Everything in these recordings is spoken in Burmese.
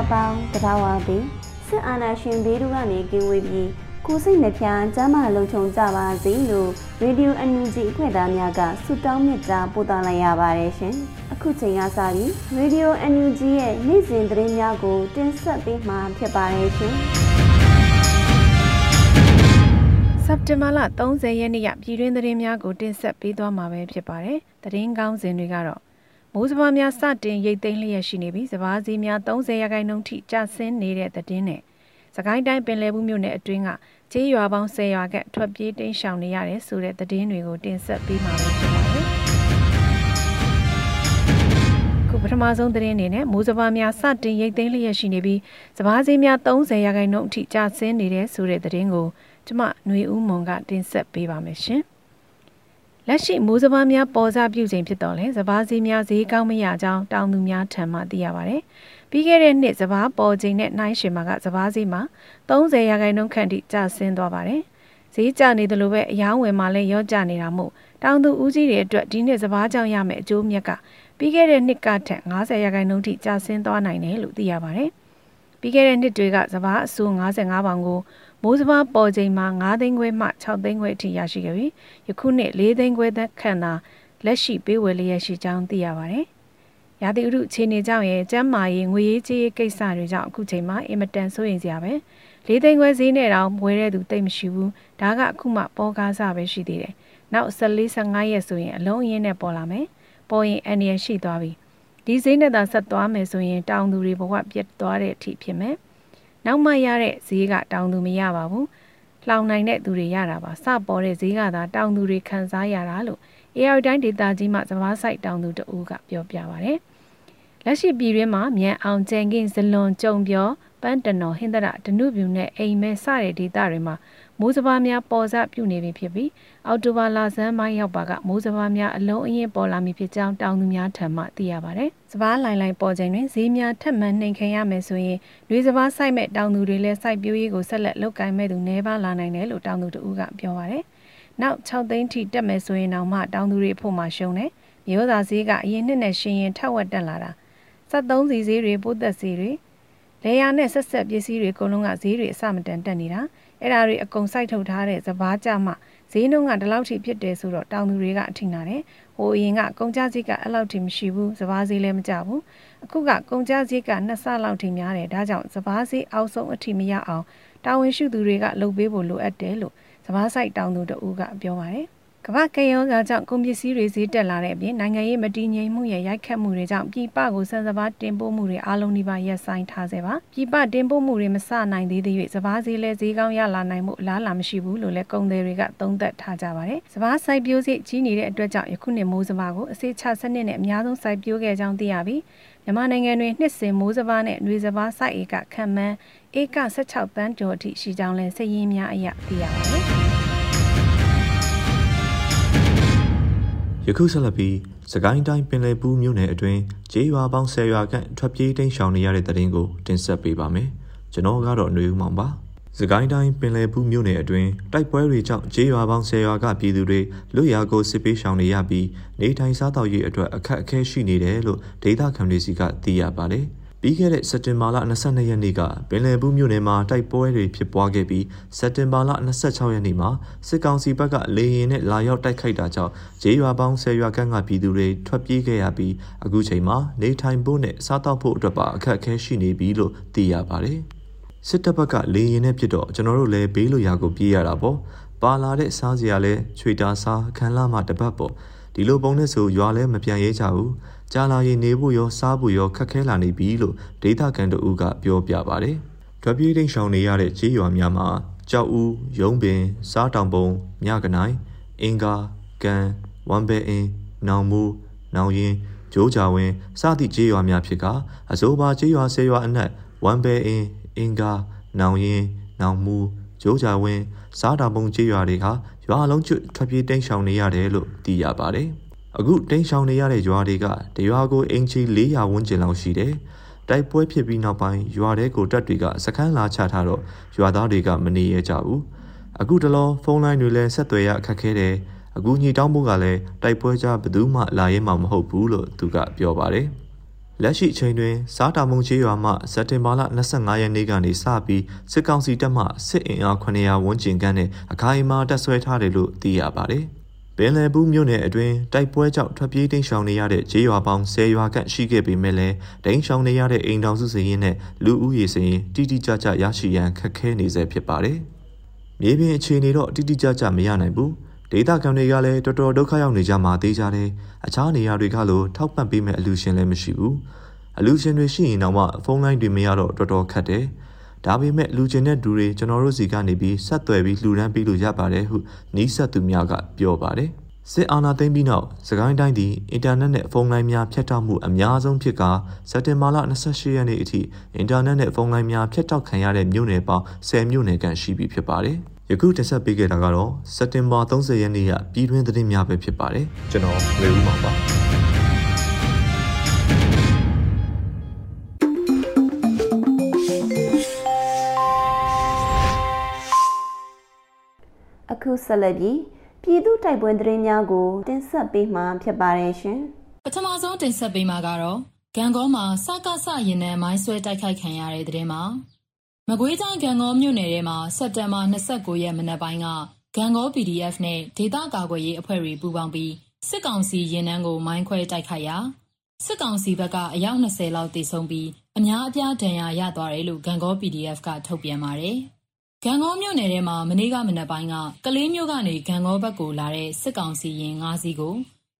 အပေါင်းတဘာဝသည်စစ်အာဏာရှင်ဘေးတို့ကနေကင်းဝေးပြီးကိုစိတ်နှပြကျမ်းမာလုံခြုံကြပါစေလို့ရေဒီယိုအန်ယူဂျီအဖွဲ့သားများကဆုတောင်းမေတ္တာပို့သလိုက်ရပါတယ်ရှင်။အခုချိန်ကစပြီးရေဒီယိုအန်ယူဂျီရဲ့နေ့စဉ်သတင်းများကိုတင်ဆက်ပေးမှာဖြစ်ပါတယ်ရှင်။စက်တင်ဘာလ30ရက်နေ့ရပြည်တွင်းသတင်းများကိုတင်ဆက်ပေးသွားမှာပဲဖြစ်ပါတယ်။သတင်းကောင်းစဉ်တွေကတော့ မိုးစဘာများစတင်ရိတ်သိမ်းလျက်ရှိနေပြီးစဘာစီများ30ရာခိုင်နှုန်းထိကျဆင်းနေတဲ့သတင်းနဲ့စကိုင်းတိုင်းပင်လယ်ဘူးမြို့နယ်အတွင်းကကျေးရွာပေါင်း10ရွာကထွက်ပြေးတိမ်းရှောင်နေရတယ်ဆိုတဲ့သတင်းတွေကိုတင်ဆက်ပေးမှာဖြစ်ပါတယ်။ခုပထမဆုံးသတင်းအနေနဲ့မိုးစဘာများစတင်ရိတ်သိမ်းလျက်ရှိနေပြီးစဘာစီများ30ရာခိုင်နှုန်းအထိကျဆင်းနေတဲ့ဆိုတဲ့သတင်းကိုကျမຫນွေဦးမွန်ကတင်ဆက်ပေးပါမယ်ရှင်။ လက်ရှိမိုးစဘာများပေါ်စားပြုချိန်ဖြစ်တော့လဲစဘာစီများဈေးကောင်းမရကြောင်းတောင်သူများထံမှသိရပါတယ်။ပြီးခဲ့တဲ့နှစ်စဘာပေါ်ချိန်နဲ့နှိုင်းရှင်မှာကစဘာစီမှာ30ရာခိုင်နှုန်းခန့်ထိကျဆင်းသွားပါတယ်။ဈေးကျနေတယ်လို့ပဲအယောင်းဝယ်မှလည်းရော့ကျနေတာမို့တောင်သူဦးကြီးတွေအတွက်ဒီနှစ်စဘာကြောင့်ရမယ့်အကျိုးမြတ်ကပြီးခဲ့တဲ့နှစ်ကထက်90ရာခိုင်နှုန်းထိကျဆင်းသွားနိုင်တယ်လို့သိရပါတယ်။ပြီးခဲ့တဲ့နှစ်တွေကစဘာအဆိုး55ပေါင်ကို မိုးစဘာပေါ်ချိန်မှာ9သိန်းခွဲမှ6သိန်းခွဲအထိရရှိခဲ့ပြီးယခုနှစ်4သိန်းခွဲသက်ခန့်သာလက်ရှိပေးဝယ်လျက်ရှိကြောင်းသိရပါတယ်။ရာသီဥတုအခြေအနေကြောင့်ရဲ့ကျန်းမာရေးငွေရေးကြေးရေးကိစ္စတွေကြောင့်အခုချိန်မှာအင်မတန်စိုးရိမ်စရာပဲ။၄သိန်းခွဲဈေးနဲ့တောင်ဝယ်တဲ့သူတိတ်မရှိဘူး။ဒါကအခုမှပေါ်ကားစားပဲရှိသေးတယ်။နောက်14 15ရက်ဆိုရင်အလုံးအင်းနဲ့ပေါ်လာမယ်။ပေါ်ရင်အန်ရရှိသွားပြီ။ဒီဈေးနဲ့သာဆက်သွားမယ်ဆိုရင်တောင်သူတွေဘဝပြတ်သွားတဲ့အထိဖြစ်မယ်။ နောက်မှရတဲ့ဈေးကတောင်သူမရပါဘူး။လောင်နိုင်တဲ့သူတွေရတာပါ။စပေါ်တဲ့ဈေးကသာတောင်သူတွေခံစားရတာလို့ AR တိုင်းဒေသကြီးမှစဘာဆိုင်တောင်သူတဦးကပြောပြပါဗျ။လက်ရှိပြည်တွင်းမှာမြန်အောင်ကျန်ကင်းဇလွန်ကြုံပြောပန်းတနော်ဟင်္ဒရဒနုပြူနဲ့အိမ်မဲစတဲ့ဒေသတွေမှာ မိုးစဘာများပေါ်စပြုနေပြီဖြစ်ပြီးအော်တိုဘာလာဆန်းပိုင်းရောက်ပါကမိုးစဘာများအလုံးအရင်ပေါ်လာမည်ဖြစ်ကြောင်းတောင်သူများထံမှသိရပါတယ်။စဘာလိုင်လိုင်ပေါ်ချိန်တွင်ဈေးများထက်မှန်နှိမ်ခံရမယ်ဆိုရင်လူစဘာစိုက်မဲ့တောင်သူတွေလည်းစိုက်ပျိုးရေးကိုဆက်လက်လုပ်ကိုင်မဲ့သူနှဲပါလာနိုင်တယ်လို့တောင်သူတို့ကပြောပါတယ်။နောက်6သိန်းထိတက်မယ်ဆိုရင်တော့မှတောင်သူတွေအဖို့မှရှုံးတယ်။မျိုးသားဈေးကအရင်နှစ်နဲ့ရှင်ရင်ထက်ဝက်တက်လာတာ။73စီဈေးတွေပိုးသက်ဈေးတွေလေယာနဲ့ဆက်ဆက်ပစ္စည်းတွေအကုန်လုံးကဈေးတွေအစမတန်တက်နေတာ။ အဲ့ဒါတွေအကုန်စိုက်ထုတ်ထားတဲ့စဘာကြမှာဈေးနှုန်းကဒီလောက်ထိဖြစ်တယ်ဆိုတော့တောင်သူတွေကအထင်နာတယ်ဟိုအရင်ကကုန်ကြစည်းကအဲ့လောက်ထိမရှိဘူးစဘာဈေးလည်းမကြဘူးအခုကကုန်ကြစည်းကနှစ်ဆလောက်ထိများတယ်ဒါကြောင့်စဘာဈေးအောက်ဆုံးအထိမရအောင်တာဝန်ရှိသူတွေကလုပ်ပေးဖို့လိုအပ်တယ်လို့စဘာဆိုင်တောင်သူတဦးကပြောပါတယ် ကမ္ဘာကရောဂါကြောင့်ကုန်ပစ္စည်းတွေဈေးတက်လာတဲ့အပြင်နိုင်ငံရေးမတည်ငြိမ်မှုရဲ့ရိုက်ခတ်မှုတွေကြောင့်ပြည်ပကိုစံစဘာတင်ပို့မှုတွေအလုံးဒီပါရပ်ဆိုင်းထားစေပါပြည်ပတင်ပို့မှုတွေမစနိုင်သေးသေး၍စဘာဈေးလဲဈေးကောင်းရလာနိုင်မှုအလားအလာမရှိဘူးလို့လည်းကုန်သည်တွေကသုံးသပ်ထားကြပါတယ်စဘာစိုက်ပျိုးစိတ်ကြီးနေတဲ့အတွက်ကြောင့်ယခုနှစ်မိုးစဘာကိုအစိချစနစ်နဲ့အများဆုံးစိုက်ပျိုးခဲ့ကြောင်းသိရပြီးမြန်မာနိုင်ငံတွင်နှစ်စဉ်မိုးစဘာနဲ့နှွေစဘာစိုက်ဧကခံမှန်းဧက16တန်းကျော်အထိရှိကြောင်းလည်းစည်ရင်းများအရသိရပါတယ် ယခုဆက်လက်ပြီးစကိုင်းတိုင်းပင်လယ်ဘူးမြို့နယ်အတွင်းကျေးရွာပေါင်း10ရွာခန့်ထွက်ပြေးတိမ်းရှောင်နေရတဲ့တဲ့ရင်ကိုတင်ဆက်ပေးပါမယ်။ကျွန်တော်ကတော့ຫນွေဦးမောင်ပါ။စကိုင်းတိုင်းပင်လယ်ဘူးမြို့နယ်အတွင်းတိုက်ပွဲတွေကြောင့်ကျေးရွာပေါင်း10ရွာကပြည်သူတွေလွတ်ရာကိုစစ်ပေးရှောင်နေရပြီးနေထိုင်စားသောက်ရေးအတွက်အခက်အခဲရှိနေတယ်လို့ဒေသခံတွေစီကသိရပါတယ်။ ပြီးခဲ့တဲ့စက်တင်ဘာလ22ရက်နေ့ကပင်လယ်ဘူးမြို့နယ်မှာတိုက်ပွဲတွေဖြစ်ပွားခဲ့ပြီးစက်တင်ဘာလ26ရက်နေ့မှာစစ်ကောင်စီဘက်ကလေရင်နဲ့လာရောက်တိုက်ခိုက်တာကြောင့်ဂျေးရွာပေါင်း10ရွာခန့်ကပြည်သူတွေထွက်ပြေးခဲ့ရပြီးအခုချိန်မှာနေထိုင်ဖို့နဲ့စားသောက်ဖို့အတွက်ပါအခက်အခဲရှိနေပြီလို့သိရပါတယ်။စစ်တပ်ဘက်ကလေရင်နဲ့ဖြစ်တော့ကျွန်တော်တို့လည်းဘေးလိုရာကိုပြေးရတာပေါ့။ပါလာတဲ့စားစရာလဲချွေတာစားခံလာမှတပတ်ပေါ့။ဒီလိုပုံနဲ့ဆိုရွာလဲမပြန်ရဲကြဘူး။ ကြာလာရင်နေဖို့ရောစားဖို့ရောခက်ခဲလာနေပြီလို့ဒေသခံတို့ကပြောပြပါတယ်။ထွက်ပြေးတိမ်ရှောင်နေရတဲ့ကြေးရွာများမှာကြောက်ဦး၊ရုံးပင်၊စားတောင်ပုံ၊မြကနိုင်၊အင်္ဂါ၊ကန်၊ဝမ်ဘဲအင်း၊နောင်မူ၊နောင်ရင်၊ဂျိုးကြဝင်းစသည့်ကြေးရွာများဖြစ်ကအစိုးပါကြေးရွာဆယ်ရွာအနက်ဝမ်ဘဲအင်း၊အင်္ဂါ၊နောင်ရင်၊နောင်မူ၊ဂျိုးကြဝင်းစားတောင်ပုံကြေးရွာတွေဟာရွာလုံးကျွတ်ထွက်ပြေးတိမ်ရှောင်နေရတယ်လို့သိရပါတယ်။ အခုတိန့်ရှောင်နေရတဲ့ရွာတွေကတရွာကိုအင်ချီ400ဝန်းကျင်လောက်ရှိတယ်။တိုက်ပွဲဖြစ်ပြီးနောက်ပိုင်းရွာတွေကိုတပ်တွေကစခန်းလာချထားတော့ရွာသားတွေကမနေရကြဘူး။အခုတလောဖုန်းလိုင်းတွေလည်းဆက်သွယ်ရအခက်ခဲတယ်။အခုညီတောင်းဖို့ကလည်းတိုက်ပွဲကြဘယ်သူမှလာရဲမှာမဟုတ်ဘူးလို့သူကပြောပါတယ်။လက်ရှိအချိန်တွင်စားတာမုံချေးရွာမှစက်တင်ဘာလ25ရက်နေ့ကနေစပြီးစစ်ကောင်စီတပ်မှစစ်အင်အား900ဝန်းကျင်ခန့်နဲ့အခိုင်အမာတပ်ဆွဲထားတယ်လို့သိရပါတယ်။ ပင်လယ်ဘူးမြို့နယ်အတွင်းတိုက်ပွဲကြောင့်ထွက်ပြေးတိမ်းရှောင်နေရတဲ့ဂျေးရွာပေါင်း10ရွာခန့်ရှိခဲ့ပေမဲ့လည်းတိမ်းရှောင်နေရတဲ့အိမ်တော်စုစရင်နဲ့လူဦးရေစရင်တိတိကျကျရရှိရန်ခက်ခဲနေဆဲဖြစ်ပါတယ်။မြေပြင်အခြေအနေတော့တိတိကျကျမရနိုင်ဘူး။ဒေတာခံတွေကလည်းတော်တော်ဒုက္ခရောက်နေကြမှာသိကြတယ်။အခြားနေရာတွေကလိုထောက်ပံ့ပေးမဲ့အလူရှင်လည်းမရှိဘူး။အလူရှင်တွေရှိရင်တော့မှဖုန်းလိုင်းတွေမရတော့တော်တော်ခက်တယ်။ ဒါပေမဲ့လူကျင်တဲ့သူတွေကျွန်တော်တို့စီကနေပြီးဆက်သွယ်ပြီးလှူဒန်းပေးလို့ရပါတယ်ဟုနီးစပ်သူများကပြောပါတယ်စစ်အာဏာသိမ်းပြီးနောက်စကိုင်းတိုင်းသည်အင်တာနက်နဲ့ဖုန်းလိုင်းများဖြတ်တောက်မှုအများဆုံးဖြစ်ကာစက်တင်ဘာလ28ရက်နေ့အထိအင်တာနက်နဲ့ဖုန်းလိုင်းများဖြတ်တောက်ခံရတဲ့မြို့နယ်ပေါင်း10မြို့နယ်ခန့်ရှိပြီဖြစ်ပါတယ်။ယခုတင်ဆက်ပေးခဲ့တာကတော့စက်တင်ဘာ30ရက်နေ့ကပြည်တွင်းသတင်းများပဲဖြစ်ပါတယ်။ကျွန်တော်ဝေဦးမှာပါ။ အခုဆက်လက်ပြီးပြည်သူတိုက်ပွဲသတင်းများကိုတင်ဆက်ပေးမှာဖြစ်ပါတယ်ရှင်။ပထမဆုံးတင်ဆက်ပေးမှာကတော့ဂံကောမှာစကားဆရင်နဲ့မိုင်းဆွဲတိုက်ခိုက်ခံရတဲ့သတင်းမှာမကွေးတိုင်းဂံကောမြို့နယ်ထဲမှာစက်တင်ဘာ29ရက်မနက်ပိုင်းကဂံကော PDF နဲ့ဒေသကာကွယ်ရေးအဖွဲ့တွေပူးပေါင်းပြီးစစ်ကောင်စီရင်နှန်းကိုမိုင်းခွဲတိုက်ခိုက်ရာစစ်ကောင်စီဘက်ကအယောက်20လောက်တေဆုံးပြီးအများအပြားဒဏ်ရာရသွားတယ်လို့ဂံကော PDF ကထုတ်ပြန်ပါတယ်။ ဂံကောမြို့နယ်ထဲမှာ မနေ့က မနက်ပိုင်းက ကလေးမျိုးကနေဂံကောဘက်ကိုလာတဲ့ စစ်ကောင်စီရင်၅ စီးကို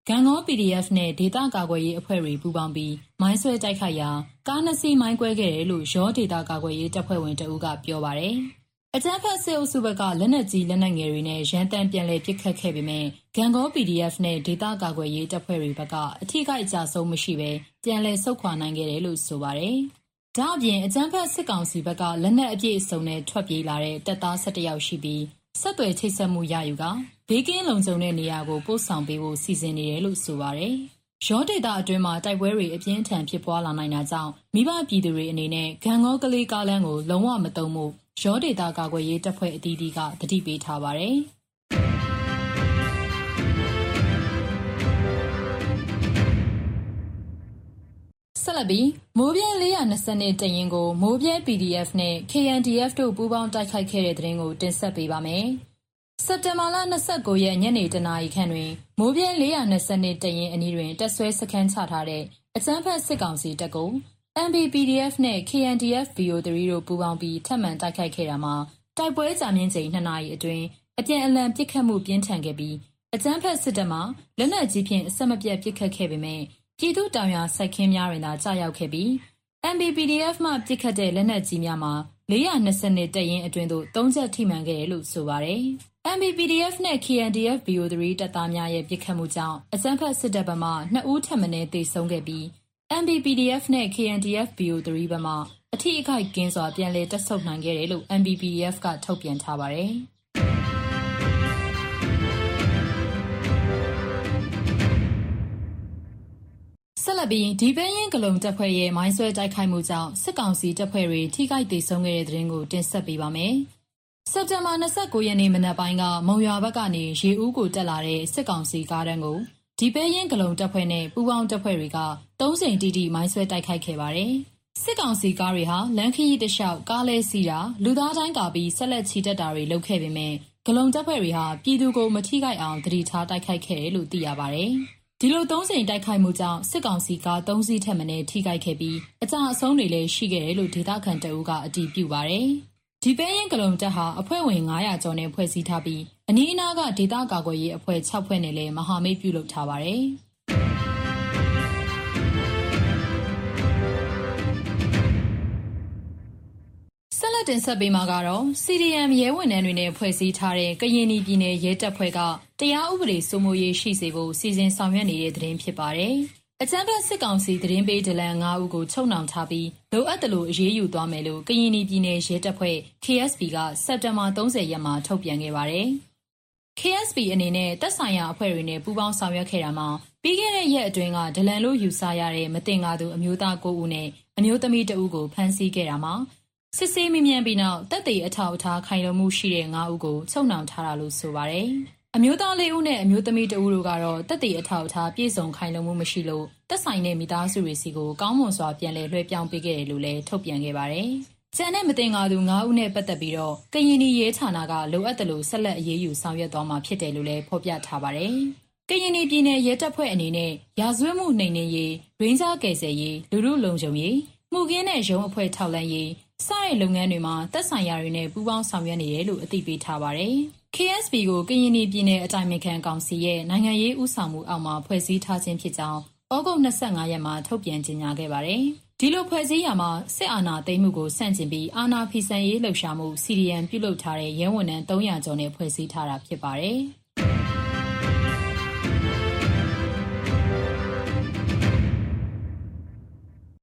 ဂံကော PDF နဲ့ ဒေသကာကွယ်ရေးအဖွဲ့တွေ ပူးပေါင်းပြီး မိုင်းဆွဲတိုက်ခိုက်ရာ ကားနှစ်စီး မိုင်းကွဲခဲ့တယ်လို့ရောဒေသကာကွယ်ရေး တပ်ဖွဲ့ဝင်တအုပ်ကပြောပါတယ်။အကြမ်းဖက် စစ်အုပ်စုဘက်က လက်နက်ကြီး လက်နက်ငယ်တွေနဲ့ရန်တမ်း ပြန်လည်ပစ်ခတ်ခဲ့ပေမဲ့ဂံကော PDF နဲ့ ဒေသကာကွယ်ရေး တပ်ဖွဲ့တွေဘက်က အထိခိုက် အကြဆုံးမရှိဘဲ ပြန်လည်ဆုတ်ခွာနိုင်ခဲ့တယ်လို့ ဆိုပါတယ်။ ဒါအပြင် အကြမ်းဖက်စစ်ကောင်စီဘက်က လက်နက်အပြည့်အစုံနဲ့ ထွက်ပြေးလာတဲ့ တပ်သား ၁၁ ယောက်ရှိပြီး ဆက်သွယ်ချိတ်ဆက်မှုရယူကဘေးကင်းလုံခြုံတဲ့နေရာကို ပို့ဆောင်ပေးဖို့ စီစဉ်နေတယ်လို့ ဆိုပါတယ်။ရောဒေတာအတွင်းမှာ တိုက်ပွဲတွေ အပြင်းထန် ဖြစ်ပွားလာနိုင်တာကြောင့် မိဘပြည်သူတွေအနေနဲ့ဂံငေါကလေး ကားလမ်းကို လုံးဝမတုံမှုရောဒေတာကာကွယ်ရေးတပ်ဖွဲ့ အသီးသီးကတတိပေးထားပါတယ်။ ဆက်လက်ပြီးမိုးပြဲ420တရင်ကိုမိုးပြဲ PDF နဲ့ KNDF တို့ပူးပေါင်းတိုက်ခိုက်ခဲ့တဲ့တဲ့ရင်ကိုတင်ဆက်ပေးပါမယ်။စက်တင်ဘာလ29ရက်ညနေတနာရီခန့်တွင်မိုးပြဲ420တရင်အနီးတွင်တက်ဆွဲစခန်းချထားတဲ့အကြမ်းဖက်စစ်ကောင်စီတပ်ကို MBPDF နဲ့ KNDF VO3 တို့ပူးပေါင်းပြီးထပ်မံတိုက်ခိုက်ခဲ့တာမှာတိုက်ပွဲကြာမြင့်ချိန်2နာရီအတွင်းအပြန်အလှန်ပစ်ခတ်မှုပြင်းထန်ခဲ့ပြီးအကြမ်းဖက်စစ်တပ်မှလက်နက်ကြီးဖြင့်အဆက်မပြတ်ပစ်ခတ်ခဲ့ပေမဲ့ ပြည်သူတောင်ယာစိုက်ခင်းများတွင်သာကြာရောက်ခဲ့ပြီး MBPDF မှ ပစ်ခတ်တဲ့ လက်နက်ကြီးများမှာ420တက်ရင်အတွင်းသို့ ၃ ချက် ထိမှန်ခဲ့တယ်လို့ ဆိုပါတယ်။ MBPDF နဲ့ KNDF BO3 တပ်သားများရဲ့ ပစ်ခတ်မှုကြောင့်အစမ်းဖက်စစ်တပ်ဘက်မှ2ဦးထပ်မံတေဆုံးခဲ့ပြီး MBPDF နဲ့ KNDF BO3 ဘက်မှ အထိအခိုက်ကင်းစွာ ပြန်လည်တက်ဆုပ်နိုင်ခဲ့တယ်လို့ MBPDF က ထုတ်ပြန်ထားပါတယ်။ ဆက်လက်ပြီးဒီပဲရင်ကလုံတပ်ဖွဲ့ရဲ့မိုင်းဆွဲတိုက်ခိုက်မှုကြောင့်စစ်ကောင်စီတပ်ဖွဲ့တွေထိခိုက်ဒေဆုံးခဲ့တဲ့တဲ့ရင်ကိုတင်ဆက်ပေးပါမယ်။စက်တင်ဘာ29ရက်နေ့မနက်ပိုင်းကမုံရွာဘက်ကနေရေဦးကိုတက်လာတဲ့စစ်ကောင်စီကားတန်းကိုဒီပဲရင်ကလုံတပ်ဖွဲ့နဲ့ပူးပေါင်းတပ်ဖွဲ့တွေက၃ချိန်တိတိမိုင်းဆွဲတိုက်ခိုက်ခဲ့ပါတယ်စစ်ကောင်စီကားတွေဟာလမ်းခရီးတစ်လျှောက်ကားလဲစီးတာလူသားတိုင်းကာပြီးဆက်လက်ချီတက်တာတွေလုပ်ခဲ့ပေမဲ့ဂလုံတပ်ဖွဲ့တွေဟာပြည်သူကိုမထိခိုက်အောင်တတိထားတိုက်ခိုက်ခဲ့တယ်လို့သိရပါတယ်။ ဒီလိုသုံးစိန်တိုက်ခိုက်မှုကြောင့် စစ်ကောင်စီက၃စီးထက်မနည်း ထိခိုက်ခဲ့ပြီး အကြအဆုံးတွေလည်း ရှိခဲ့တယ်လို့ ဒေသခံတအုပ်ကအတည်ပြုပါတယ်။ဒီပဲရင်ဂလုံ တပ်ဟာ အဖွဲ့ဝင်900ကျော်နဲ့ ဖွဲ့စည်းထားပြီး အနီးအနားက ဒေသကာကွယ်ရေးအဖွဲ့6ဖွဲ့နဲ့လည်း မဟာမိတ်ပြုလုပ်ထားပါတယ်။ဆက်လက်တင်ဆက်ပေးမှာကတော့ CDM ရဲဝန်ထမ်းတွေနဲ့ ဖွဲ့စည်းထားတဲ့ ကရင်ပြည်နယ် ရဲတပ်ဖွဲ့က တရားဥပဒေစိုးမိုးရေးရှိစေဖို့ စီစဉ်ဆောင်ရွက်နေတဲ့ သတင်းဖြစ်ပါတယ်။အကြမ်းဖက်စစ်ကောင်စီ သတင်းပေးဒလန်9ဦးကို ချုပ်နှောင်ထားပြီး လိုအပ်တယ်လို့အရေးယူသွားမယ်လို့ ကရင်ပြည်နယ် ရဲတပ်ဖွဲ့ KSP က စက်တင်ဘာ30ရက်မှာ ထုတ်ပြန်ခဲ့ပါတယ်။ KSP အနေနဲ့တက်ဆိုင်ရာအဖွဲ့တွေနဲ့ ပူးပေါင်းဆောင်ရွက်ခဲ့တာမှာ ပြီးခဲ့တဲ့ရက်အတွင်းက ဒလန်လို့ယူဆရတဲ့မတင်ကားသူ အမျိုးသား9ဦးနဲ့ အမျိုးသမီး2ဦးကို ဖမ်းဆီးခဲ့တာမှာ စစ်ဆေးမိမြန်ပြီးနောက်တက်သေးအထောက်အထား ခိုင်လုံမှုရှိတဲ့ ၅ ဦးကို ချုပ်နှောင်ထားတာလို့ ဆိုပါတယ်။ အမျိုးသားလေးဦးနဲ့ အမျိုးသမီးတဦးတို့ကတော့တက်သေးအထောက်အထား ပြည့်စုံခိုင်လုံမှုမရှိလို့တက်ဆိုင်တဲ့ မိသားစုတွေစီကို ကောင်းမွန်စွာ ပြန်လည်လွှဲပြောင်းပေးခဲ့တယ်လို့လည်း ထုတ်ပြန်ခဲ့ပါတယ်။ကျန်တဲ့မတင်ငါသူ ၅ ဦးနဲ့ ပတ်သက်ပြီးတော့ ကရင်ပြည်ရဲဌာနက လိုအပ်တယ်လို့ဆက်လက် အရေးယူ ဆောင်ရွက်သွားမှာ ဖြစ်တယ်လို့လည်း ဖော်ပြထားပါတယ်။ကရင်ပြည်နယ် ရဲတပ်ဖွဲ့အနေနဲ့ ရာဇဝတ်မှုနှိမ်နင်းရေး၊ရင်းစားကယ်ဆယ်ရေး၊လူမှုလုံခြုံရေး၊မှုကင်းတဲ့ ရုံးအဖွဲ့ထောက်လန်းရေး စတဲ့လုပ်ငန်းတွေမှာ သက်ဆိုင်ရာတွေနဲ့ ပူးပေါင်းဆောင်ရွက်နေတယ်လို့ အသိပေးထားပါတယ်။ KSP ကိုကရင်ပြည်နယ်အတိုင်းအခံကောင်စီရဲ့နိုင်ငံရေးဥဆောင်မှုအောက်မှာဖွဲ့စည်းထားခြင်းဖြစ်ကြောင်းဩဂုတ်25ရက်မှာထုတ်ပြန်ကြေညာခဲ့ပါတယ်။ဒီလိုဖွဲ့စည်းရမှာစစ်အာဏာသိမ်းမှုကိုဆန့်ကျင်ပြီးအာဏာဖီဆန်ရေးလှုပ်ရှားမှု CDM ပြုလုပ်ထားတဲ့ရဲဝန်ထမ်း300ကျော်နဲ့ဖွဲ့စည်းထားတာဖြစ်ပါတယ်။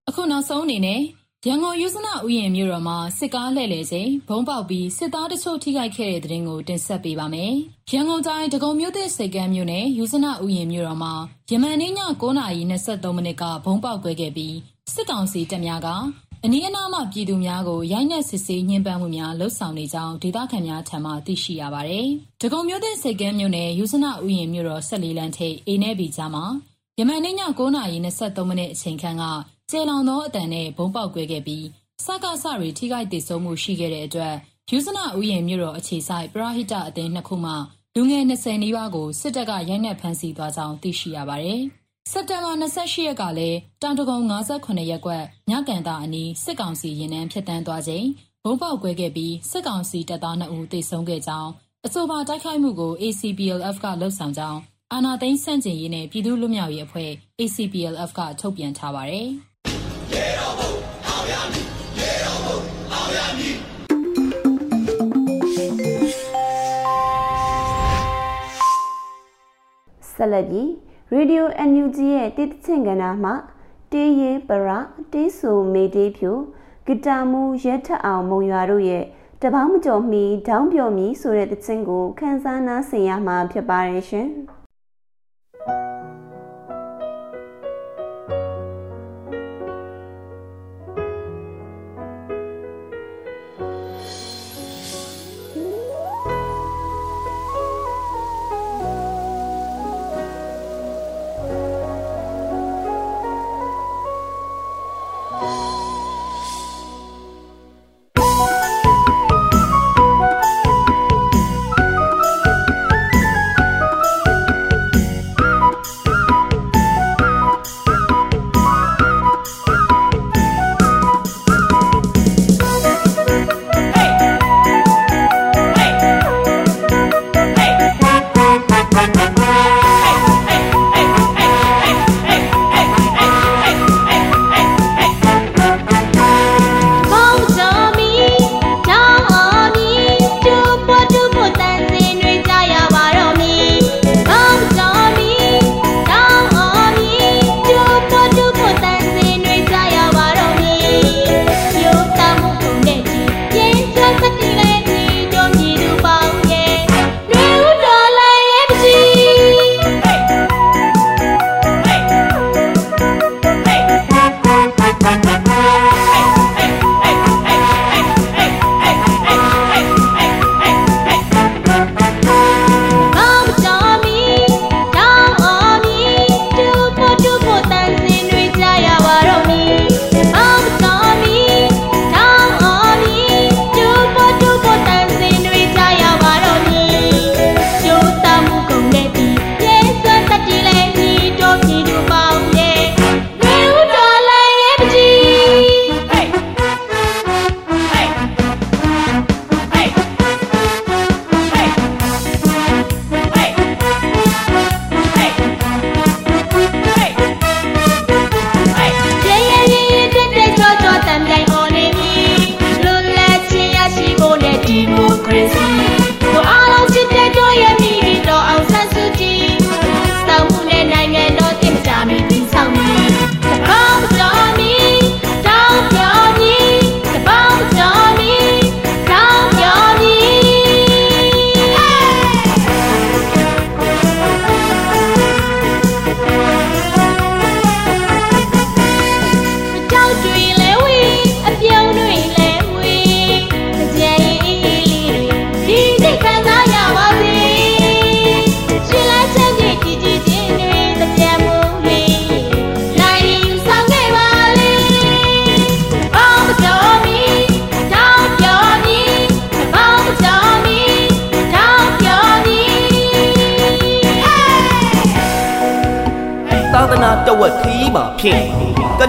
အခုနောက်ဆုံးအနေနဲ့ ရန်ကုန်ယူဇနာဥယျာဉ်မြို့တော်မှာ စစ်ကားလှည့်လည်ချိန်ဘုံပေါက်ပြီး စစ်သားတချို့ ထိခိုက်ခဲ့တဲ့တဲ့ရင်ကို တင်ဆက်ပေးပါမယ်။ရန်ကုန်တိုင်း ဒဂုံမြို့သစ်စိတ်ကမ်းမြို့နယ်ယူဇနာဥယျာဉ်မြို့တော်မှာ ယမန်နေ့ည9:23မိနစ်ကဘုံပေါက်ကွဲခဲ့ပြီး စစ်ကောင်စီတပ်များက အနီးအနားမှ ပြည်သူများကို ရိုက်နှက်စစ်ဆေး ညှဉ်းပန်းမှုများလှုပ်ဆောင်နေကြောင်း ဒေသခံများထံမှ သိရှိရပါတယ်။ဒဂုံမြို့သစ်စိတ်ကမ်းမြို့နယ်ယူဇနာဥယျာဉ်မြို့တော် ၁၄ လမ်းထိပ်အေနဲ့ဘီကြားမှာ ယမန်နေ့ည9:23မိနစ်အချိန်ခန့်က ကျဲလောင်သောအတန်နဲ့ဘုံပေါက်ကွဲခဲ့ပြီးစကားစတွေထိခိုက်ဒေဆုံးမှုရှိခဲ့တဲ့အတွက်ယူဇနာဥယျာဉ်မြို့တော်အခြေဆိုင်ပရဟိတအသင်းနှစ်ခုမှလူငယ်20နီးပါးကိုစစ်တပ်ကရိုက်နှက်ဖမ်းဆီးသွားကြောင်းသိရှိရပါတယ်။စက်တင်ဘာ28ရက်ကလည်းတောင်တကုံ58ရက်ကွက်ညကန်တာအနီးစစ်ကောင်စီရင်နှန်းဖျက်တမ်းသွားချိန်ဘုံပေါက်ကွဲခဲ့ပြီးစစ်ကောင်စီတပ်သား2ဦးသေဆုံးခဲ့ကြောင်းအဆိုပါတိုက်ခိုက်မှုကို ACPLF ကလှုပ်ဆောင်ကြောင်းအာနာသိန်းစန့်ကျင်ရေးနဲ့ပြည်သူ့လူမျိုးရေးအဖွဲ့ ACPLF ကထုတ်ပြန်ထားပါတယ်။ ရေတော်ဘုံအောင်ရမည်ရေတော်ဘုံအောင်ရမည်ဆက်လက်ပြီး Radio NUG ရဲ့တည်တချင်းကဏ္ဍမှာတေးရေးပရတေးဆူမေတေးဖြူဂီတာမူရဲထအောင်မုံရွာတို့ရဲ့တပေါင်းမကျော်မီဒေါင်းပြော်မီဆိုတဲ့တခြင်းကိုခန်းစားနားဆင်ရမှာဖြစ်ပါတယ်ရှင်။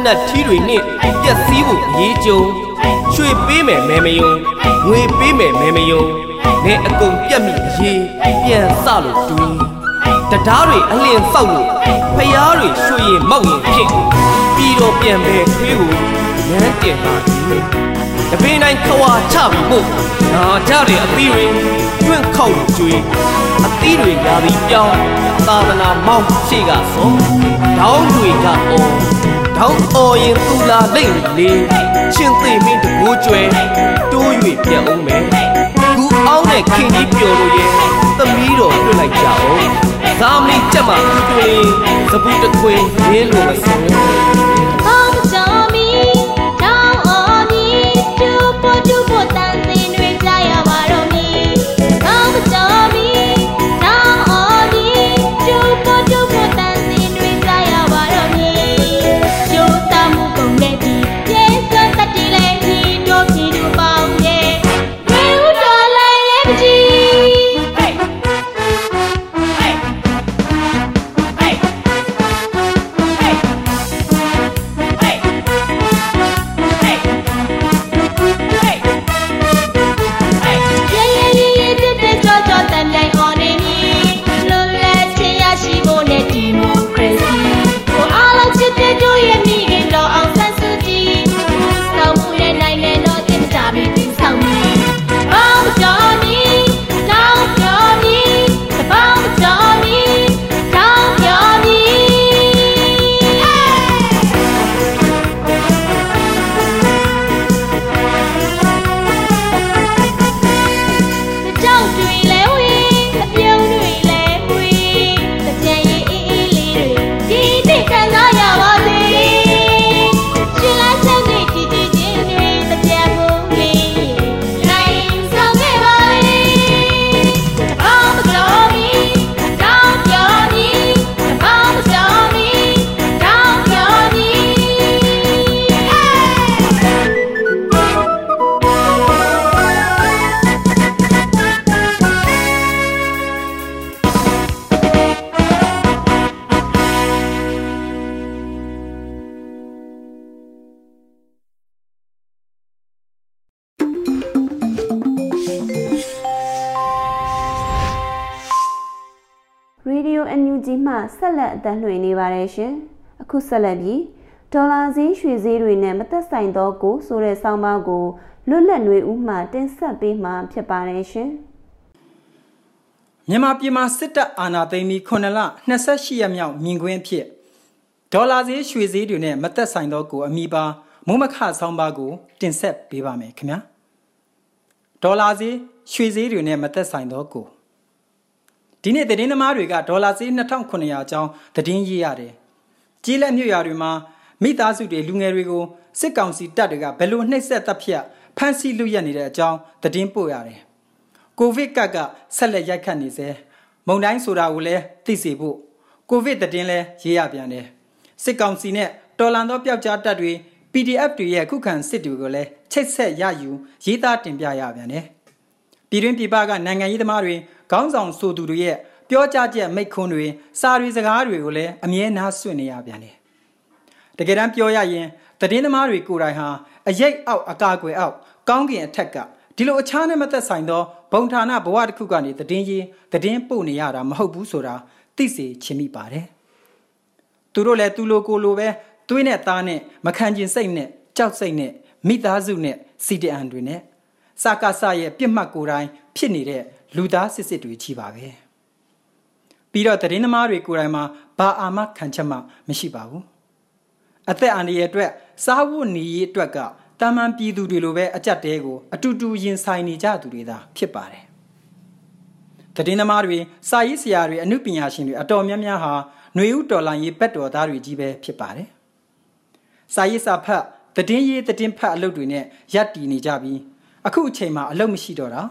နတ်ထီးတွေနှင့်ပျက်စီးဖို့အရေးကြုံရွှေပေးမယ်မဲမယုံငွေပေးမယ်မဲမယုံနေအကုန်ပြတ်မိအရေးပြန်စလို့တွေးတရားတွေအလင်းဆောက်လို့ဖျားတွေရွှေရင်မောက်ရင်ဖြင့်ပြီးတော့ပြန်ပဲခွေးကိုရမ်းတင်ပါသည်တပင်းတိုင်းခွာချပြီးဖို့နာကြတဲ့အသီးတွေတွန့်ခေါက်လို့ကျွေးအသီးတွေရာပြီးပြောင်းသာသနာမောင်းရှေ့ကစောဒေါင်းတွေကအော် ဒေါင်းအော်ရင်သူလာလိမ့်လေချင်းသိမင်းတကိုးကျွဲတိုး၍ပြန်အောင်မယ်ကူအောင်တဲ့ခင်ကြီးပျော်လို့ရဲ့သမီးတော်လွတ်လိုက်ကြအောင်ဇာမီကြက်မှာတွင်စပူတခွင်ရင်းလို့မစ င်ဆက်လက်အသက်လွှင့်နေပါတယ်ရှင်။အခုဆက်လက်ပြီးဒေါ်လာဈေးရွှေဈေးတွေနဲ့မသက်ဆိုင်သောကိုဆိုတဲ့ဆောင်းပါးကိုလွတ်လပ်ຫນွေဦးမှတင်ဆက်ပေးမှာဖြစ်ပါတယ်ရှင်။မြန်မာပြည်မှာစစ်တပ်အာဏာသိမ်းပြီး9လ28ရက်မြောက်မြင်ကွင်းဖြစ်ဒေါ်လာဈေးရွှေဈေးတွေနဲ့မသက်ဆိုင်သောကိုအမိပါမုံမခဆောင်းပါးကိုတင်ဆက်ပေးပါမယ်ခင်ဗျာ။ဒေါ်လာဈေးရွှေဈေးတွေနဲ့မသက်ဆိုင်သောကို ဒီနေ့သတင်းသမားတွေကဒေါ်လာဈေး2900အကြောင်းသတင်းရေးရတယ်။ကြီးလက်မြို့ရွာတွေမှာမိသားစုတွေလူငယ်တွေကိုစစ်ကောင်စီတပ်တွေကဘယ်လိုနှိပ်စက်တပ်ဖြတ်ဖမ်းဆီးလူရက်နေတဲ့အကြောင်းသတင်းပို့ရတယ်။ကိုဗစ်ကပ်ကဆက်လက်ရိုက်ခတ်နေစေမုံတိုင်းဆိုတာကိုလည်းသိစေဖို့ကိုဗစ်သတင်းလည်းရေးရပြန်တယ်။စစ်ကောင်စီနဲ့တော်လန်သောပျောက်ကြားတပ်တွေ PDF တွေရဲ့ခုခံစစ်တွေကိုလည်းချိတ်ဆက်ရယူရေးသားတင်ပြရပြန်တယ်။ပြည်တွင်းပြည်ပကနိုင်ငံရေးသမားတွေ ခေါင်းဆောင်ဆိုသူတွေရဲ့ပြောကြားချက်မိတ်ခွန်းတွေစာရီစကားတွေကိုလည်းအမြဲနားဆွင့်နေရပြန်တယ်။တကယ်တမ်းပြောရရင်သတင်းသမားတွေကိုယ်တိုင်ဟာအရိပ်အောက်အကာအကွယ်အောက်ကောင်းကင်အထက်ကဒီလိုအခြားနဲ့မသက်ဆိုင်သောဘုံဌာနဘဝတစ်ခုကနေသတင်းရေးသတင်းပို့နေရတာမဟုတ်ဘူးဆိုတာသိစေချင်မိပါတယ်။သူတို့လည်းသူလိုကိုလိုပဲသွေးနဲ့သားနဲ့မခံကျင်စိတ်နဲ့ကြောက်စိတ်နဲ့မိသားစုနဲ့စီတအန်တွေနဲ့စကားဆရဲ့ပြစ်မှတ်ကိုယ်တိုင်ဖြစ်နေတဲ့ လူသားစစ်စစ်တွေကြီးပါပဲပြီးတော့သတင်းသမားတွေကိုယ်တိုင်မှာဘာအာမခံချက်မှမရှိပါဘူးအသက်အန္တရာယ်အတွက်စားဝတ်နေရေးအတွက်ကတာမန်ပြည်သူတွေလိုပဲအကြက်တဲကိုအတူတူရင်ဆိုင်နေကြသူတွေသာဖြစ်ပါတယ်သတင်းသမားတွေစာရေးဆရာတွေအမှုပညာရှင်တွေအတော်များများဟာຫນွေဥတော်လိုင်းရေးဘက်တော်သားတွေကြီးပဲဖြစ်ပါတယ်စာရေးစာဖတ်သတင်းရေးသတင်းဖတ်အလုပ်တွေနဲ့ရပ်တည်နေကြပြီးအခုအချိန်မှာအလုပ်မရှိတော့တာ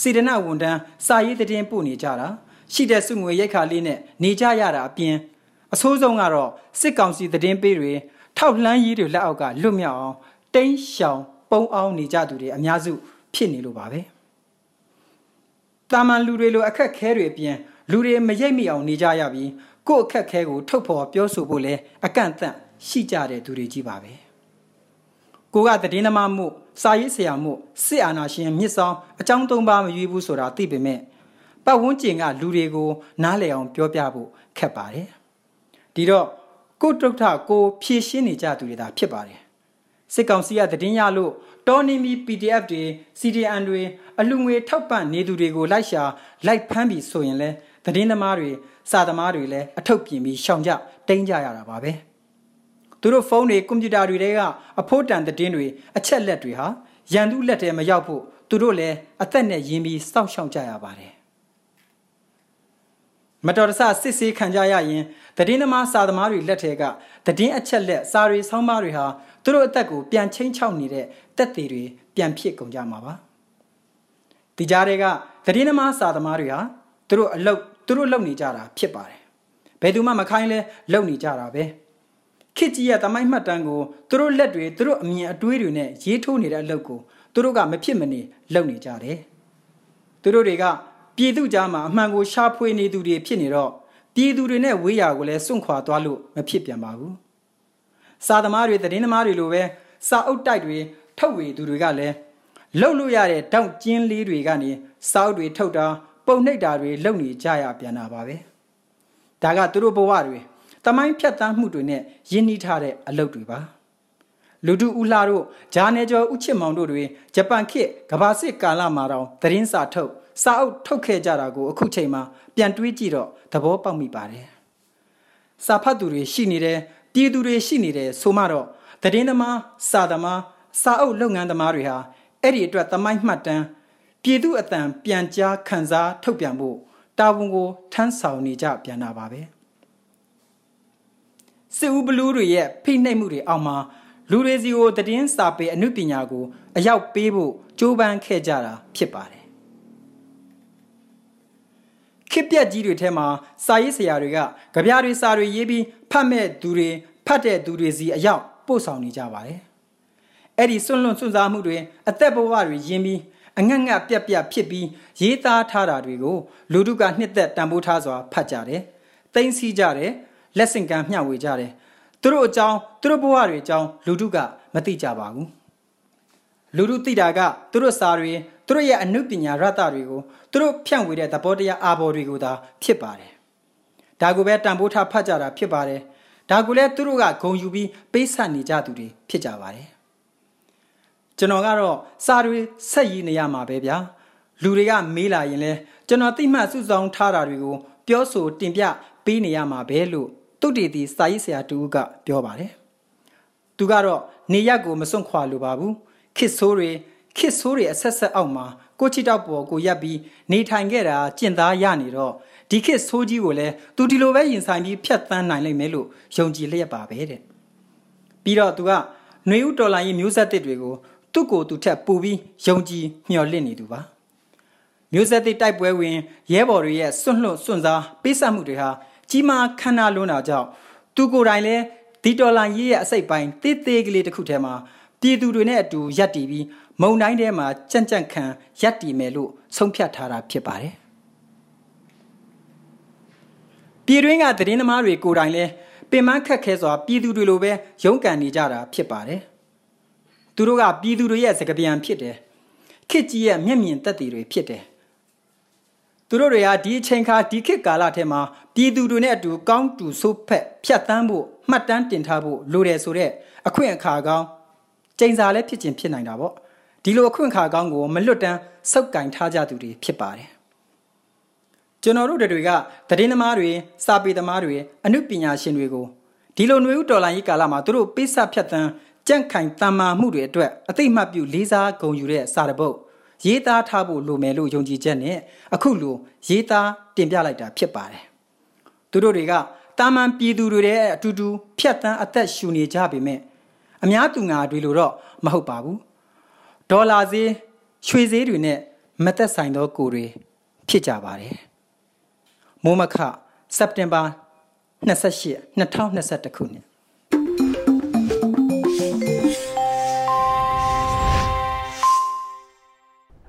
စေတနာဝန်တန်းစာရေးသတင်းပို့နေကြတာရှိတဲ့စုငွေရိတ်ခါလေးနဲ့နေကြရတာအပြင်အဆိုးဆုံးကတော့စစ်ကောင်စီသတင်းပေးတွေထောက်လှမ်းရေးတွေလက်အောက်ကလွတ်မြောက်အောင်တိန်းရှောင်ပုံအောင်နေကြသူတွေအများစုဖြစ်နေလို့ပါပဲတာမန်လူတွေလိုအခက်ခဲတွေအပြင်လူတွေမရိပ်မိအောင်နေကြရပြီးကိုယ့်အခက်ခဲကိုထုတ်ဖော်ပြောဆိုဖို့လဲအကန့်အသတ်ရှိကြတဲ့သူတွေကြီးပါပဲကိုကတည်င်းသမားမှု စာရေးဆရာမှုစစ်အာဏာရှင်မြစ်ဆောင်အကြောင်းသုံးပါမရွေးဘူးဆိုတာသိပေမဲ့ပတ်ဝန်းကျင်ကလူတွေကိုနားလည်အောင်ပြောပြဖို့ခက်ပါတယ်ဒီတော့ကိုတုတ်ထကိုဖြည့်ရှင်းနေကြသူတွေသာဖြစ်ပါတယ်စစ်ကောင်စီကတည်င်းရလို့တော်နီမီ PDF တွေ CDN တွေအလူငွေထောက်ပံ့နေသူတွေကိုလိုက်ရှာလိုက်ဖမ်းပြီးဆိုရင်လဲသတင်းသမားတွေစာသမားတွေလည်းအထုပ်ပြင်ပြီးရှောင်ကြတိန်းကြရတာပါပဲ သူတို့ဖုန်းတွေကွန်ပျူတာတွေတဲကအဖို့တန်သတင်းတွေအချက်လက်တွေဟာရန်သူလက်ထဲမရောက်ဖို့သူတို့လည်းအသက်နဲ့ရင်းပြီးစောင့်ရှောက်ကြရပါတယ်မတော်တဆစစ်ဆေးခံကြရရင်တည်င်းသမားစာသမားတွေလက်ထဲကတည်င်းအချက်လက်စာတွေဆောင်းပါးတွေဟာသူတို့အသက်ကိုပြန်ချင်းချောက်နေတဲ့တက်သေးတွေပြန်ဖြစ်ကုန်ကြမှာပါဒီကြားတွေကတည်င်းသမားစာသမားတွေဟာသူတို့အလုတ်သူတို့လုံနေကြတာဖြစ်ပါတယ်ဘယ်သူမှမခိုင်းလဲလုံနေကြတာပဲ ခစ်ကြီးရဲ့တမိုင်းမှတ်တမ်းကိုသူတို့လက်တွေသူတို့အမြင်အတွေးတွေနဲ့ရေးထိုးနေတဲ့အလုပ်ကိုသူတို့ကမဖြစ်မနေလုပ်နေကြတယ်သူတို့တွေကပြည်သူကြားမှာအမှန်ကိုရှာဖွေနေသူတွေဖြစ်နေတော့ပြည်သူတွေနဲ့ဝေးရာကိုလည်းစွန့်ခွာသွားလို့မဖြစ်ပြန်ပါဘူးစာသမားတွေသတင်းသမားတွေလိုပဲစာအုပ်တိုက်တွေထုတ်ဝေသူတွေကလည်းလှုပ်လို့ရတဲ့တောင့်ကျင်းလေးတွေကနေစာအုပ်တွေထုတ်တာပုံနှိပ်တာတွေလုပ်နေကြရပြန်တာပါပဲဒါကသူတို့ဘဝတွေ တမိုင်းဖြတ်တန်းမှုတွေနဲ့ရင်းနှီးထားတဲ့အလုပ်တွေပါလူတူဦးလှတို့ဂျာနေကျော်ဥချစ်မောင်တို့တွေဂျပန်ခေတ်ကဘာစစ်ကာလမှာတောင်သတင်းစာထုတ်စာအုပ်ထုတ်ခဲ့ကြတာကိုအခုချိန်မှာပြန်တွေးကြည့်တော့သဘောပေါက်မိပါတယ်စာဖတ်သူတွေရှိနေတယ်ပြည်သူတွေရှိနေတယ်ဆိုမှတော့သတင်းသမားစာသမားစာအုပ်လုပ်ငန်းသမားတွေဟာအဲ့ဒီအတွက်သမိုင်းမှတ်တမ်းပြည်သူအတန်ပြန်ကြားခံစားထုတ်ပြန်ဖို့တာဝန်ကိုထမ်းဆောင်နေကြပြန်တာပါပဲ စစ်ဦးဘလူးတွေရဲ့ဖိနှိပ်မှုတွေအောက်မှာလူတွေစီကိုတည်င်းစာပေအမှုပညာကို အရောက်ပေးဖို့ကြိုးပမ်းခဲ့ကြတာဖြစ်ပါတယ်ခေပြက်ကြီးတွေထဲမှာစာရေးဆရာတွေကကြပြားတွေစာတွေရေးပြီးဖတ်မဲ့သူတွေဖတ်တဲ့သူတွေစီအရောက်ပို့ဆောင်နေကြပါတယ်အဲ့ဒီစွန့်လွတ်စွန့်စားမှုတွေအသက်ဘဝတွေရင်းပြီးအငတ်ငတ်ပြက်ပြက်ဖြစ်ပြီးရေးသားထားတာတွေကိုလူတို့ကနှစ်သက်တန်ဖိုးထားစွာဖတ်ကြတယ်။သိမ့်စီကြတယ်။ လက်ဆင့်ကမ်းမျှဝေကြတယ်။သူတို့အကြောင်းသူတို့ဘဝတွေအကြောင်းလူတို့ကမသိကြပါဘူး။လူတို့သိတာကသူတို့စာတွေသူတို့ရဲ့အနုပညာရတတွေကိုသူတို့ဖြန့်ဝေတဲ့သဘောတရားအာဘော်တွေကိုသာဖြစ်ပါတယ်။ဒါကိုပဲတန်ဖိုးထားဖတ်ကြတာဖြစ်ပါတယ်။ဒါကိုလည်းသူတို့ကဂုံယူပြီးပေးဆက်နေကြသူတွေဖြစ်ကြပါတယ်။ကျွန်တော်ကတော့စာတွေဆက်ရည်နေရမှာပဲဗျာလူတွေကမေးလာရင်လဲကျွန်တော်သိမှတ်စုဆောင်ထားတာတွေကို ပြောဆိုတင်ပြပေးနေရမှာပဲလို့ တုတ်တီတီစာရေးဆရာတူကပြောပါတယ်သူကတော့နေရက်ကိုမစွန့်ခွာလိုပါဘူးခစ်ဆိုးတွေခစ်ဆိုးတွေအဆက်ဆက်အောက်မှာကိုချီတောက်ပေါ်ကိုရက်ပြီးနေထိုင်ခဲ့တာကျင့်သားရနေတော့ဒီခစ်ဆိုးကြီးကိုလည်းသူဒီလိုပဲရင်ဆိုင်ပြီးဖြတ်သန်းနိုင်လိမ့်မယ်လို့ယုံကြည်လျက်ပါပဲတဲ့ပြီးတော့သူကနှွေဦးတော်လိုင်းရေးမျိုးဆက်တစ်တွေကိုသူ့ကိုယ်သူထက်ပူပြီးယုံကြည်မျှော်လင့်နေသူပါမျိုးဆက်သစ်တိုက်ပွဲဝင်ရဲဘော်တွေရဲ့စွန့်လွတ်စွန့်စားပေးဆက်မှုတွေဟာ ကြီးမားခမ်းနားလွန်းတာကြောင့်သူကိုယ်တိုင်လည်းဒီတော်လိုင်းရေးရဲ့အစိတ်ပိုင်းတေးသေးကလေးတစ်ခုထဲမှာပြည်သူတွေနဲ့အတူရပ်တည်ပြီးမုံတိုင်းထဲမှာကြံ့ကြံ့ခံရပ်တည်မယ်လို့ဆုံးဖြတ်ထားတာဖြစ်ပါတယ်ပြည်တွင်းကသတင်းသမားတွေကိုယ်တိုင်လည်းပင်မခက်ခဲစွာပြည်သူတွေလိုပဲရုန်းကန်နေကြတာဖြစ်ပါတယ်သူတို့ကပြည်သူတွေရဲ့စကားပြန်ဖြစ်တယ်ခစ်ကြီးရဲ့မျက်မြင်သက်သေတွေဖြစ်တယ်သူတို့တွေကဒီအချိန်ခါဒီခေတ်ကာလထဲမှာ ပြည်သူတွေနဲ့အတူကောင်းတူဆိုးဖက်ဖြတ်တန်းဖို့မှတ်တမ်းတင်ထားဖို့လိုတယ်ဆိုတော့အခွင့်အခါကောင်းကျိန်စာလည်းဖြစ်ခြင်းဖြစ်နိုင်တာပေါ့ဒီလိုအခွင့်အခါကောင်းကိုမလွတ်တမ်းစောက်ကင်ထားကြသူတွေဖြစ်ပါတယ်ကျွန်တော်တို့တွေကသတင်းသမားတွေစာပေသမားတွေအမှုပညာရှင်တွေကိုဒီလိုຫນွေဥတော်လိုင်းကြီးကာလမှာသူတို့ပေးဆက်ဖြတ်တန်းကြန့်ခိုင်တန်မာမှုတွေအတွက်အသိမှတ်ပြုလေးစားဂုဏ်ယူတဲ့စာတပုတ်ရေးသားထားဖို့လိုမယ်လို့ယုံကြည်ချက်နဲ့အခုလိုရေးသားတင်ပြလိုက်တာဖြစ်ပါတယ် သူတို့တွေကတာမန်ပြည်သူတွေရဲ့အတူတူဖြတ်တန်းအသက်ရှူနေကြပေမဲ့အများသူငါတွေလို့တော့မဟုတ်ပါဘူးဒေါ်လာဈေးရွှေဈေးတွေနဲ့မသက်ဆိုင်သောကိုတွေဖြစ်ကြပါတယ်မိုးမခစက်တင်ဘာ28 2021ခုနှစ်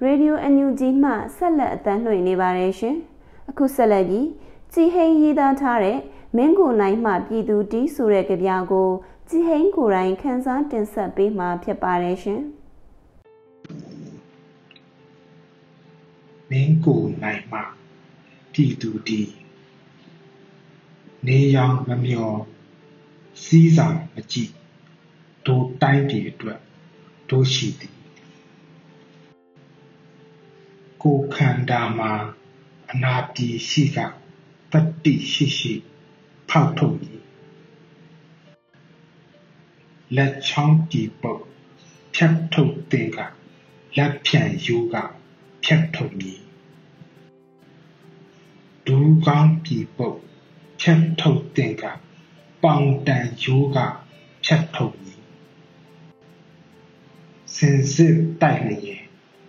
ရေဒီယိုအန်ယူဂျီမှဆက်လက်အသံလွှင့်နေပါတယ်ရှင်။အခုဆက်လက်ပြီး ကြည်ဟိန်ရေးသားထားတဲ့မင်းကိုနိုင်မှပြည်သူတီးဆိုတဲ့ကြပြကိုကြည်ဟိန်ကိုယ်တိုင်ခန်းစားတင်ဆက်ပေးမှာဖြစ်ပါတယ်ရှင်မင်းကိုနိုင်မှပြည်သူတီးနေရောင်မမျောစီးစာမကြည့်တို့တိုင်းပြည်အတွက်တို့ရှိသည်ကိုခန္ဓာမှာအနာပြည်ရှိက တတိရှိရှိဖောက်ထုတ်မည်လက်ချောင်းတီပုတ်ဖြတ်ထုတ်တဲ့ကလက်ဖြန့်ယူကဖြတ်ထုတ်မည်ဒူးကောင်းတီပုတ်ဖြတ်ထုတ်တဲ့ကပေါင်တန်ယူကဖြတ်ထုတ်မည်စင်စစ်တိုက်လျင်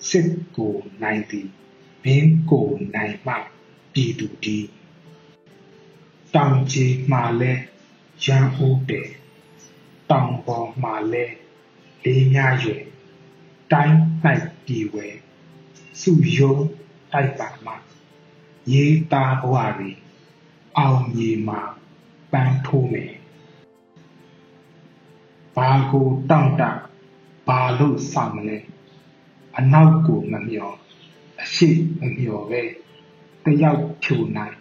စစ်ကိုနိုင်သည်မင်းကိုနိုင်မှပြည်သူဒီ တောင်ကြီးမှာလဲရန်ဦးတယ်တောင်ပေါ်မှာလဲလေးများရွယ်တိုင်း၌ပြည်ဝဲစုယုံတိုက်ပါမှရေးသားဘဝတွေအောင်မြေမှာပန်းထိုးမယ်ဘာကိုတောင့်တဘာလို့ဆောင်မလဲအနောက်ကိုမမျောအရှိမမျောပဲတယောက်ဖြူနိုင်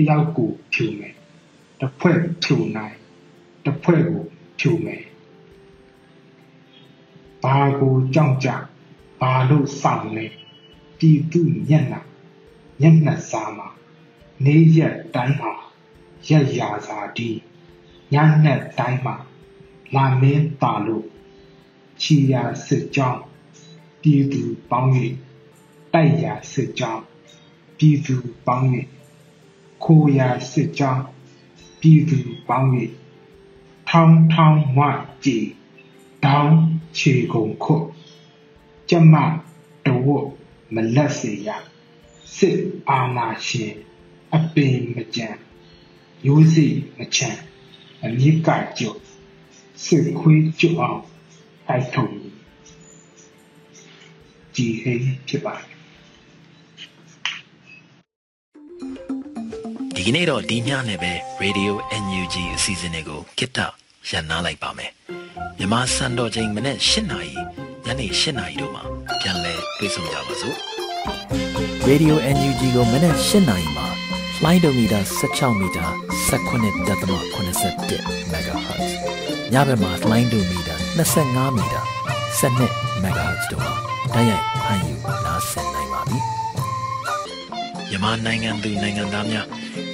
တယောက်ကိုဖြူမယ်တစ်ဖွဲ့ဖြူနိုင်တစ်ဖွဲ့ကိုဖြူမယ်ဘာကိုကြောက်ကြဘာလို့ဆောင်လဲတီတုညက်နာညက်နှစားမှာနေရက်တိုင်းမှာရက်ရာစာတီညနဲ့တိုင်းမှာလာမင်းပါလို့ချီယာစစ်ကြောင်းပြည်သူပေါင်း၍တိုက်ရာစစ်ကြောင်းပြည်သူပေါင်း၍ ခိုရာစစ်ကြောင်းပြည်သူပေါင်း၍ထောင်းထောင်းဝကြည်တောင်းခြေကုန်ခုတ်ကျမတဝတ်မလက်စေရစစ်အာနာရှင်အပင်မကြံရိုးစိမချမ်းအမြစ်ကကြော့စစ်ခွေးကြော့အောင်တိုက်ထုံကြည်ဟိဖြစ်ပါတယ် ဒီကနေ့တော့ဒီညနဲ့ပဲ Radio NUG အစီအစဉ်လေးကိုကိတ္တရန်နာလိုက်ပါမယ်မြန်မာစံတော်ချိန်မနေ့၈နာရီညနေ၈နာရီတို့မှာပြန်လည်တွေ့ဆုံကြပါစို့ Radio NUG ကိုမနေ့၈နာရီမှာ flight meter 16 meter 19.87 MHz ညဘက်မှာ flight meter 25 meter 12 MHz တို့မှာတိုက်ရိုက်ဖမ်းယူနားဆင်နိုင်ပါပြီ။မြန်မာနိုင်ငံသူနိုင်ငံသားများ